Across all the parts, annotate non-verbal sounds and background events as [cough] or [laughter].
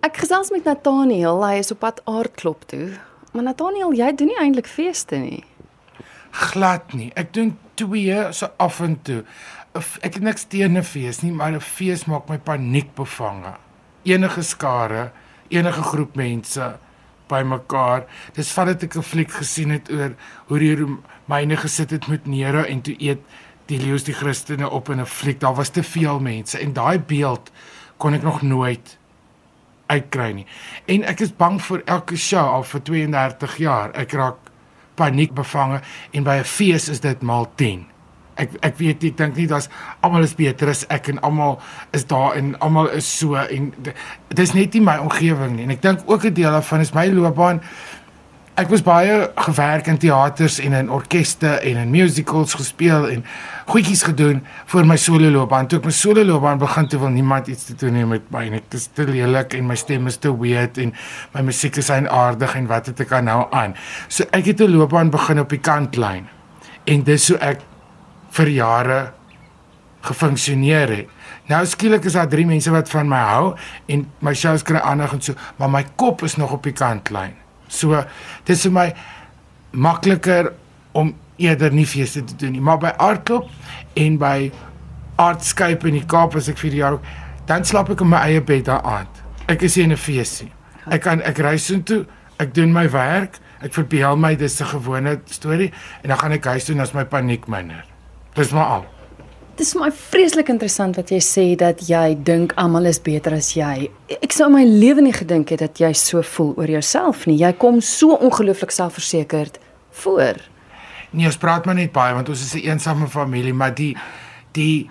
Ek gesels met Nathaniel, hy is op pad aardklop toe. Maar Nathaniel, jy doen nie eintlik feeste nie. Glad nie. Ek doen twee so af en toe. Ek het niks teen 'n fees nie, maar 'n fees maak my paniek bevange. Enige skare, enige groep mense bymekaar. Dis vat dit ek 'n fliek gesien het oor hoe die Romeine gesit het met Nero en toe eet die leeu's die Christene op in 'n fliek. Daar was te veel mense en daai beeld kon ek nog nooit uitkry nie. En ek is bang vir elke show al vir 32 jaar. Ek raak paniek bevange en by 'n fees is dit maal 10. Ek ek weet nie, ek dink nie daar's almal is beter as ek en almal is daar en almal is so en d- dis net nie my omgewing nie. En ek dink ook 'n deel daarvan is my loopbaan Ek was baie gewerk in teaters en in orkeste en in musicals gespeel en goedjies gedoen vir my solo loopbaan. Toe ek my solo loopbaan begin toe wil niemand iets te doen hê met my nie. Dit is te lelik en my stem is te weird en my musiek is eienaardig en wat het ek aan nou aan. So ek het 'n loopbaan begin op die kantlyn. En dis so ek vir jare gefunksioneer het. Nou skielik is daar drie mense wat van my hou en my shows kry aandag en so, maar my kop is nog op die kantlyn. So dis vir my makliker om eerder nie feeste te doen nie, maar by Artklop en by Artscape in die Kaap as ek vir die jaar ook, dan slaap ek in my eie bed daai aand. Ek is nie in 'n fees nie. Ek kan ek ry soontoe, ek doen my werk, ek verbeel my dis 'n gewone storie en dan gaan ek huis toe en is my paniek minder. Dis maar al. Dit is my vreeslik interessant wat jy sê dat jy dink almal is beter as jy. Ek sou in my lewe nie gedink het dat jy so voel oor jouself nie. Jy kom so ongelooflik selfversekerd voor. Nee, ons praat maar net baie want ons is 'n eensame familie, maar die die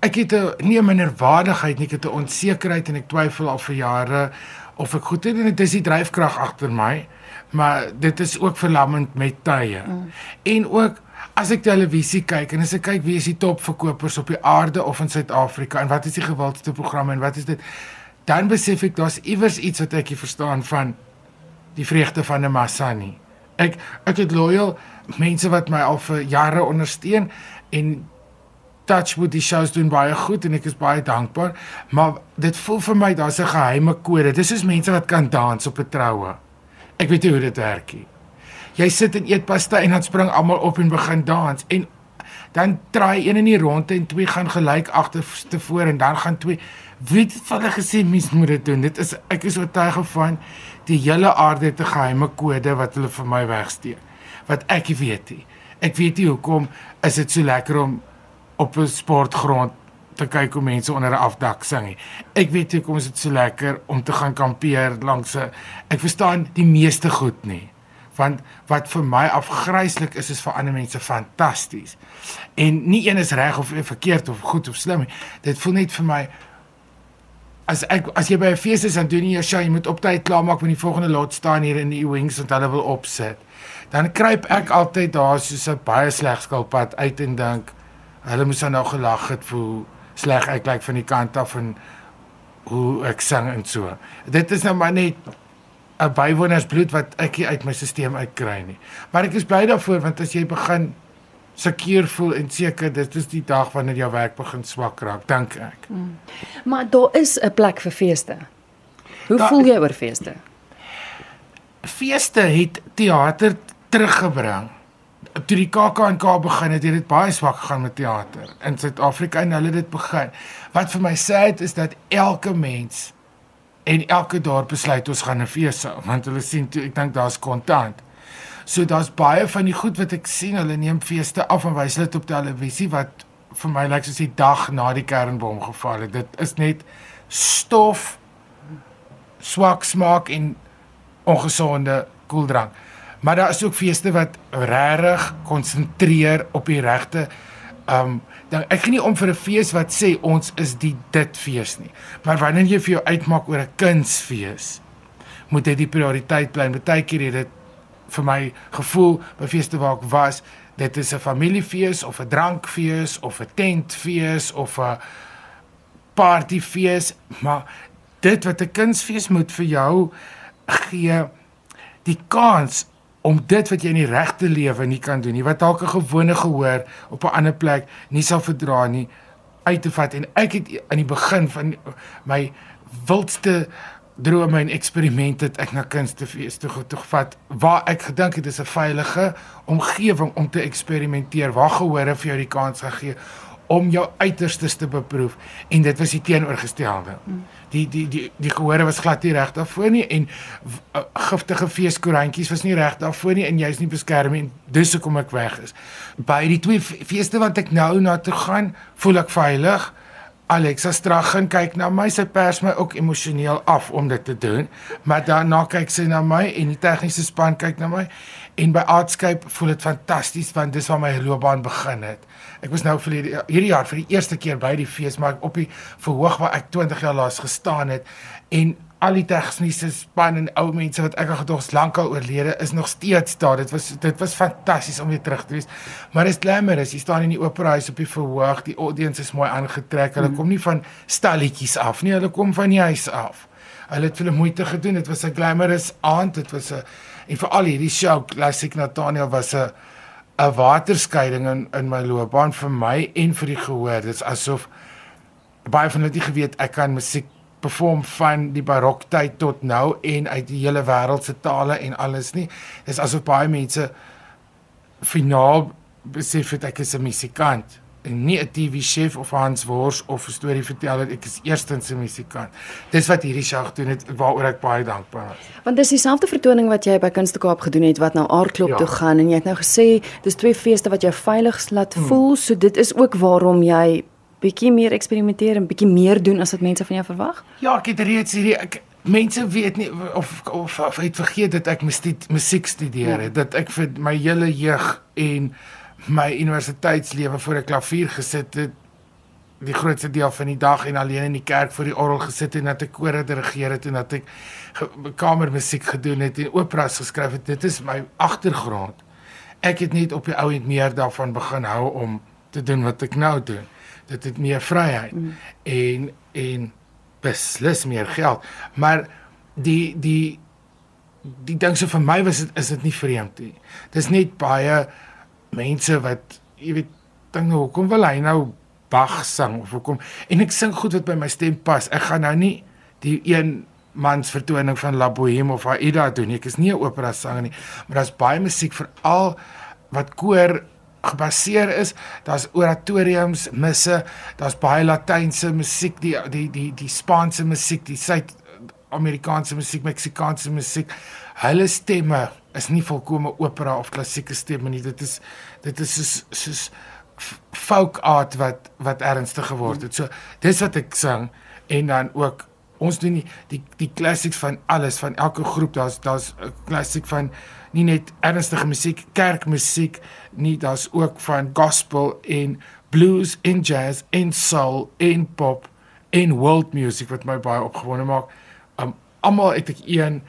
ek het 'n nie 'n minderwaardigheid nie, ek het 'n onsekerheid en ek twyfel al vir jare of ek goed doen en dit is die dryfkrag agter my, maar dit is ook verlammend met tye. Mm. En ook as ek televisie kyk en as ek kyk wie is die topverkopers op die aarde of in Suid-Afrika en wat is die gewildste programme en wat is dit dan besef ek daar's iewers iets wat ek nie verstaan van die vreugde van 'n massa nie. Ek ek het loyal mense wat my al vir jare ondersteun en Touchwood die shows doen baie goed en ek is baie dankbaar, maar dit voel vir my daar's 'n geheime kode. Dis soos mense wat kan dans op 'n troue. Ek weet nie hoe dit werk nie. Jy sit en eet pasta en dan spring almal op en begin dans en dan draai een in die ronde en twee gaan gelyk agterstevore en dan gaan twee wie het van hulle gesê mens moet dit doen. Dit is ek is oortuig van die hele aarde 'n geheime kode wat hulle vir my wegsteek wat ek weet nie. Ek weet nie hoekom is dit so lekker om op 'n sportgrond te kyk hoe mense onder 'n afdak sing nie. Ek weet nie hoekom is dit so lekker om te gaan kampeer langs 'n ek verstaan die meeste goed nie. Want wat vir my afgryslik is is vir ander mense fantasties. En nie een is reg of verkeerd of goed of slim nie. Dit voel net vir my as ek as jy by 'n fees is dan doen jy jou show, jy moet op tyd klaarmaak want die volgende lot staan hier in die wings wat hulle wil opsit. Dan kruip ek altyd daar soos 'n baie sleg skilpad uit en dink hulle moes dan nou gelag het vir hoe sleg ek lyk van die kant af en hoe ek sing en so. Dit is nou maar net 'n bywonersbloed wat ek uit my stelsel uitkry nie. Maar ek is bly daarvoor want as jy begin seker voel en seker dit is die dag wanneer jou werk begin swak raak, dink ek. Maar daar is 'n plek vir feeste. Hoe Daar- voel jy oor feeste? feeste het teater teruggebring. Toe die KAK&K begin het, het dit baie swak gegaan met teater in Suid-Afrika en hulle het dit begin. Wat vir my sê is dat elke mens en elke dorp besluit ons gaan 'n fees hou want hulle sien toe ek dink daar's kontant. So daar's baie van die goed wat ek sien, hulle neem feeste af en wys dit op televisie wat vir my lyk soos die dag na die kernbom geval het. Dit is net stof, swak smaak en ongesonde koeldrank. Maar daar is ook feeste wat regtig konsentreer op die regte um dan ek gee nie om vir 'n fees wat sê ons is die dit fees nie. Maar wanneer jy vir jou uitmaak oor 'n kunsfees, moet dit die prioriteit bly. Partykeer het dit vir my gevoel by feeste waar ek was, dit is 'n familiefees of 'n drankfees of 'n tentfees of 'n partyfees, maar dit wat 'n kunsfees moet vir jou gee die kans om dit wat jy in die regte lewe nie kan doen nie, wat dalk 'n gewone gehoor op 'n ander plek nie sal verdra nie, uit te vat. En ek het aan die begin van my wildste drome en eksperimente het ek na kunstefees toe toe gevat waar ek gedink het dis 'n veilige omgewing om te eksperimenteer waar gehore vir jou die kans gegee om jou uiterstes te beproef en dit was die teenoorgestelde. Die die die die gehore was glad nie reg daarvoor nie en uh, giftige feeskoerantjies was nie reg daarvoor nie en jy's nie beskerm en dis hoekom ek weg is. By die twee feeste wat ek nou na toe gaan, voel ek veilig. Alexa Straggen kyk na my, sy pers my ook emosioneel af om dit te doen, maar daarna kyk sy na my en die tegniese span kyk na my. En by Artscape voel dit fantasties want dis waar my loopbaan begin het. Ek was nou vir hierdie jaar vir die eerste keer by die fees, maar op die verhoog waar ek 20 jaar laas gestaan het. En al die tegniese span en ou mense wat ek al gedog het lankal oorlede is nog steeds daar. Dit was dit was fantasties om weer terug te wees. Maar is glamorous. Jy staan in die opera huis op die verhoog. Die audience is mooi aangetrek. Hulle mm. kom nie van stalletjies af nie. Hulle kom van die huis af. Hulle het hulle moeite gedoen. Dit was 'n glamorous aand. Dit was 'n en vir al hierdie show Classic Nathaniel was 'n 'n waterskeiding in in my loopbaan vir my en vir die gehoor. Dit is asof baie van hulle het geweet ek kan musiek perform van die baroktyd tot nou en uit die hele wêreld se tale en alles nie. Dis asof baie mense finaal besef het ek is 'n musikant en nie 'n TV-chef of Hans Wors of 'n storieverteller, ek is eerstens 'n musikant. Dis wat hierdie show gedoen het waaroor ek baie dankbaar is. Want dis dieselfde vertoning wat jy by Kunstekaap gedoen het wat nou Aardklop ja. toe gaan en jy het nou gesê dis twee feeste wat jou veilig laat hmm. voel, so dit is ook waarom jy bietjie meer eksperimenteer en bietjie meer doen as wat mense van jou verwag? Ja, ek het reeds hierdie ek mense weet nie of of, of het vergeet dat ek musiek studeer het, ja. dat ek vir my hele jeug en my universiteitslewe voor 'n klavier gesit het die grootste deel van die dag en alleen in die kerk voor die orgel gesit en dat ek kore dirigeer het en dat ek kamermusiek gedoen het en operas geskryf het. Dit is my agtergrond. Ek het net op die ou end meer daarvan begin hou om te doen wat ek nou doen dit het meer vryheid mm. en en beslis meer geld. Maar die die die ding so vir my was dit is dit nie vreemd nie. Dis net baie mense wat jy weet dink nou hoekom wil hy nou Bach sing of hoekom? En ek sing goed wat by my stem pas. Ek gaan nou nie die een mans vertoning van La Boheme of Aida doen ek is nie 'n opera sanger nie. Maar daar's baie musiek veral wat koor gebaseer is. Daar's oratoriums, misse, daar's baie latynse musiek, die die die die Spaanse musiek, die Suid-Amerikaanse musiek, Meksikaanse musiek. Hulle stemme is nie volkome opera of klassieke stemme nie. Dit is dit is soos soos folk art wat wat ernstig geword het. So dis wat ek sing en dan ook ons doen die die die classics van alles van elke groep. Daar's daar's 'n klassiek van nie net ernstige musiek, kerkmusiek nie, daar's ook van gospel en blues en jazz en soul en pop en world music wat my baie opgewonde maak. Um almal het ek een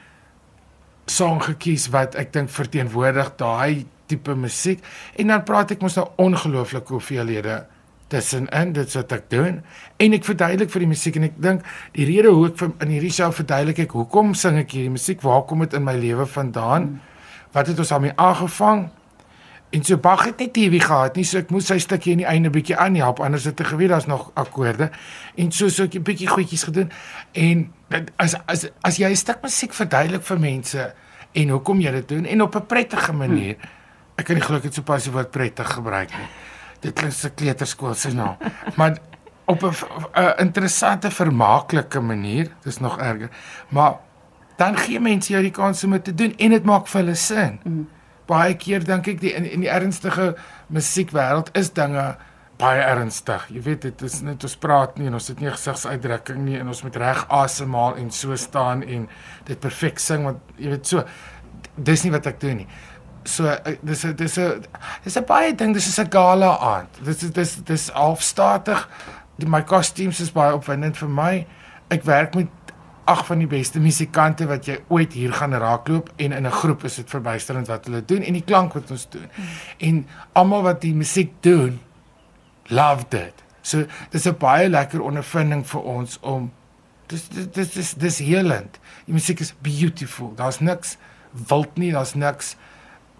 song gekies wat ek dink verteenwoordig daai tipe musiek en dan praat ek mos nou ongelooflik hoeveelhede tussenin dit wat ek doen en ek verduidelik vir die musiek en ek dink die rede hoe ek in hierdie show verduidelik ek hoekom sing ek hierdie musiek waar kom dit in my lewe vandaan hmm wat het ons daarmee aangevang? En so Bach het net TV gehad, nie so ek moes sy stukkie in die einde bietjie aanhelp, anders het ek geweet daar's nog akkoorde. En so so 'n bietjie goedjies gedoen. En as as as jy 'n stuk musiek verduidelik vir mense en hoekom jy dit doen en op 'n prettige manier. Ek kan nie glo ek het so pas die woord prettig gebruik nie. Dit klink so kleuterskool se naam. Maar op 'n interessante vermaaklike manier, dis nog erger. Maar dan gee mense jou die kans om dit te doen en dit maak vir hulle sin. Mm. Baie keer dink ek die in, in die ernstige musiekwêreld is dinge baie ernstig. Jy weet dit is net ons praat nie en ons het nie gesigsuitdrukking nie en ons moet reg asemhaal en so staan en dit perfek sing want jy weet so dis nie wat ek doen nie. So eh, dis dis 'n dis 'n baie ding, dis is 'n gala aand. Dis dis dis halfstatig. My kostuums is baie opwindend vir my. Ek werk met ag van die beste musikante wat jy ooit hier gaan raakloop en in 'n groep is dit verbuisterend wat hulle doen en die klank wat ons doen. En almal wat die musiek doen loved it. So dis 'n baie lekker ondervinding vir ons om dis dis dis dis heelend. Die musiek is beautiful. Daar's niks wild nie, daar's niks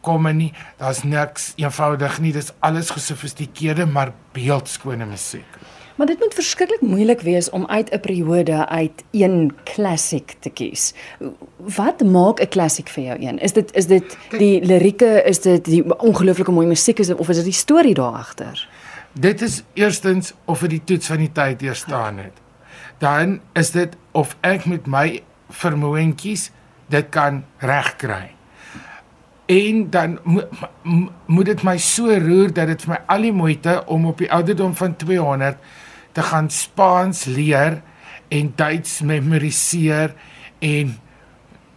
kom nie, daar's niks eenvoudig nie. Dis alles gesofistikeerde maar beeldskone musiek. Maar dit moet verskriklik moeilik wees om uit 'n periode uit een klassiek te kies. Wat maak 'n klassiek vir jou een? Is dit is dit die lirieke, is dit die ongelooflike mooi musiek is dit of is dit die storie daar agter? Dit is eerstens of dit die toets van die tyd deur staan het. Dan is dit of ek met my vermoëntjies dit kan regkry. En dan mo moet dit my so roer dat dit vir my al die moeite om op die ouderdom van 200 te gaan Spaans leer en Duits memoriseer en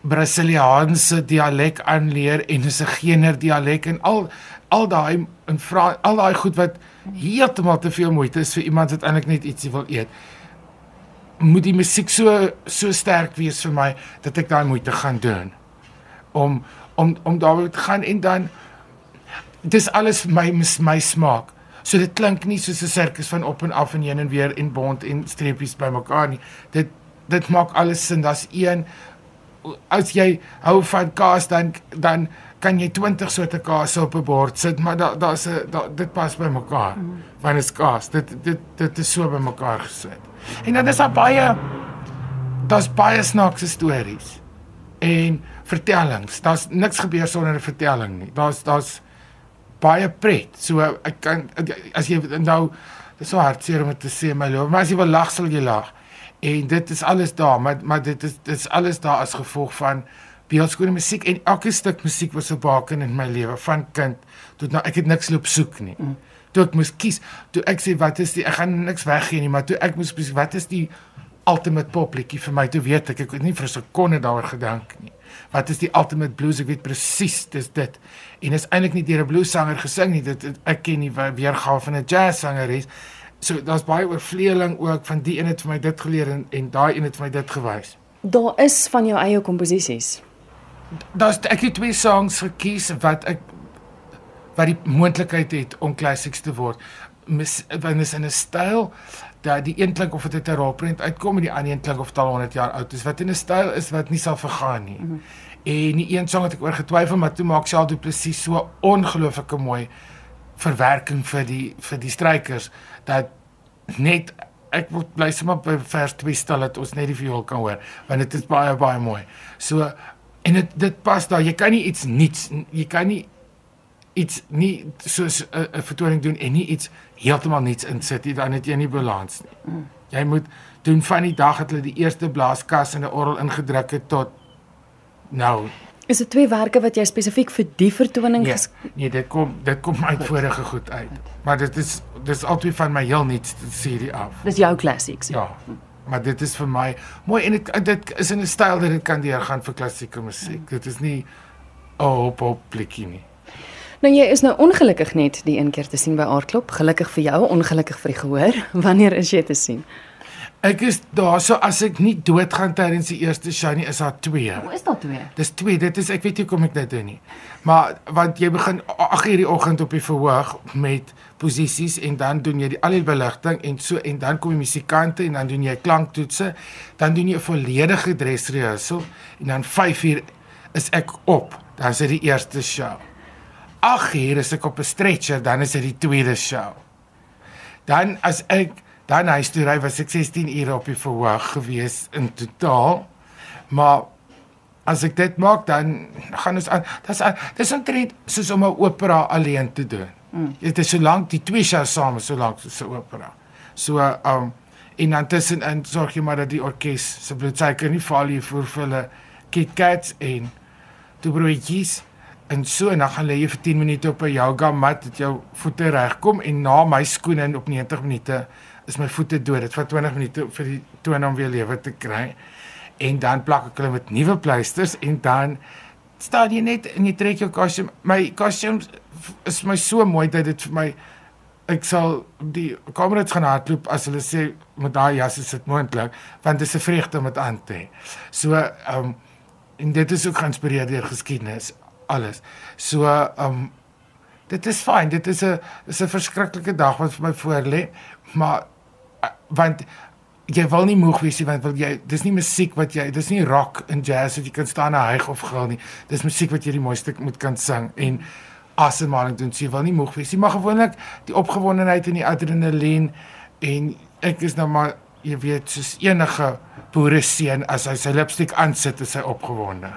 Brasiliaanse dialek aanleer en 'n Sigener dialek en al al daai en vra al daai goed wat heeltemal te veel moeite is vir iemand wat eintlik net ietsie wil eet. Moet die musiek so so sterk wees vir my dat ek daai moeite gaan doen om om om daar te gaan en dan dis alles vir my my smaak. So dit klink nie soos 'n sirkus van op en af en heen en weer en bond en streepies bymekaar nie. Dit dit maak alles sin. Daar's een as jy hou van kaas dan dan kan jy 20 soorte kaas op 'n bord sit, maar daar daar's 'n da, dit pas bymekaar. Mm. Want dit is kaas. Dit dit dit is so bymekaar gesit. En dan is daar baie daar's baie snaakse stories en vertellings. Daar's niks gebeur sonder 'n vertelling nie. Daar's daar's baie pret. So ek kan as jy nou dis so hartseer om te sê my lief, maar as jy wil lag sal jy lag. En dit is alles daar, maar maar dit is dit is alles daar as gevolg van beeldskone musiek en elke stuk musiek was 'n baken in my lewe van kind tot nou ek het niks loop soek nie. Mm. Toe ek moes kies, toe ek sê wat is die ek gaan niks weggee nie, maar toe ek moes wat is die ultimate popliedjie vir my toe weet ek ek het nie vir 'n sekonde daaroor gedink nie wat is die ultimate blues? Ek weet presies dis dit. En is eintlik nie deur 'n bluessanger gesing nie. Dit ek ken nie weergawe van 'n jazzsanger is. So daar's baie oorvleeling ook van die een het vir my dit geleer en en daai een het vir my dit gewys. Daar is van jou eie komposisies daar's ek het twee songs gekies wat ek wat die moontlikheid het om classics te word. Mis is in 'n styl dat die een klink of dit 'n rolprent uitkom en die ander een klink of dit al 100 jaar oud is wat in 'n styl is wat nie sal vergaan nie. Mm -hmm. En die een sang het ek oor getwyfel maar toe maak sy al presies so ongelooflike mooi verwerking vir die vir die strykers dat net ek wil bly sommer by vers 2 stil dat ons net die viool kan hoor want dit is baie baie mooi. So en dit dit pas daar jy kan nie iets niets jy kan nie iets nie soos 'n uh, vertoning doen en nie iets heeltemal niets insit nie, dan het jy nie balans nie. Mm. Jy moet doen van die dag dat hulle die eerste blaaskas in 'n orgel ingedruk het tot nou. Is dit twee werke wat jy spesifiek vir die vertoning nee, nee, dit kom dit kom uit vorige goed uit. Maar dit is dis altyd van my heel niets serie af. Dis jou classics. Ja. Maar dit is vir my mooi en dit dit is in 'n styl dat dit kan deurgaan vir klassieke musiek. Mm. Dit is nie oh, pop plikkie nie. Nou jy is nou ongelukkig net die een keer te sien by Aardklop. Gelukkig vir jou, ongelukkig vir die gehoor. [laughs] Wanneer is jy te sien? Ek is daar so as ek nie doodgaan tydens die eerste show nie, is daar 2. Hoe is daar 2? Dis 2. Dit is ek weet nie kom ek dit doen nie. Maar want jy begin 8:00 die oggend op die verhoog met posisies en dan doen jy die al die beligting en so en dan kom die musikante en dan doen jy klanktoetse, dan doen jy 'n volledige dress rehearsal en dan 5:00 is ek op. Dan is dit die eerste show. 8 uur is ek op 'n stretcher, dan is dit die tweede show. Dan as ek dan hy toe ry was ek 16 ure op die verhoog gewees in totaal. Maar as ek dit maak dan gaan ons aan. Dis dis omtrent soos om 'n opera alleen te doen. Mm. Dit is so lank die twee shows saam so lank so 'n opera. So um en dan tussen en sorg jy maar dat die orkes se bloedsuiker nie val hier voor vir hulle KitKats en toe broodjies en so en dan gaan lê jy vir 10 minute op 'n yoga mat dat jou voete regkom en na my skoene op 90 minute is my voete dood. Dit vat 20 minute vir die toon om weer lewe te kry. En dan plak ek hulle met nuwe pleisters en dan staan jy net en jy trek jou kostuum. My kostuum is my so mooi dat dit vir my ek sal die kamerats gaan hardloop as hulle sê met daai jas is dit moontlik want dit is 'n vreugde om dit aan te hê. So ehm um, en dit is ook geïnspireer deur geskiedenis alles. So um dit is fyn. Dit is 'n is 'n verskriklike dag wat vir my voor lê, maar uh, want jy wil nie moeg wees nie want wil jy dis nie musiek wat jy dis nie rock en jazz wat jy kan staan en hyg of gil nie. Dis musiek wat jy die mooiste moet kan sing en asemhaling doen. So jy wil nie moeg wees nie, maar gewoonlik die opgewondenheid en die adrenalien en ek is nou maar jy weet soos enige boere seun as hy sy lipstik aansit is hy opgewonde.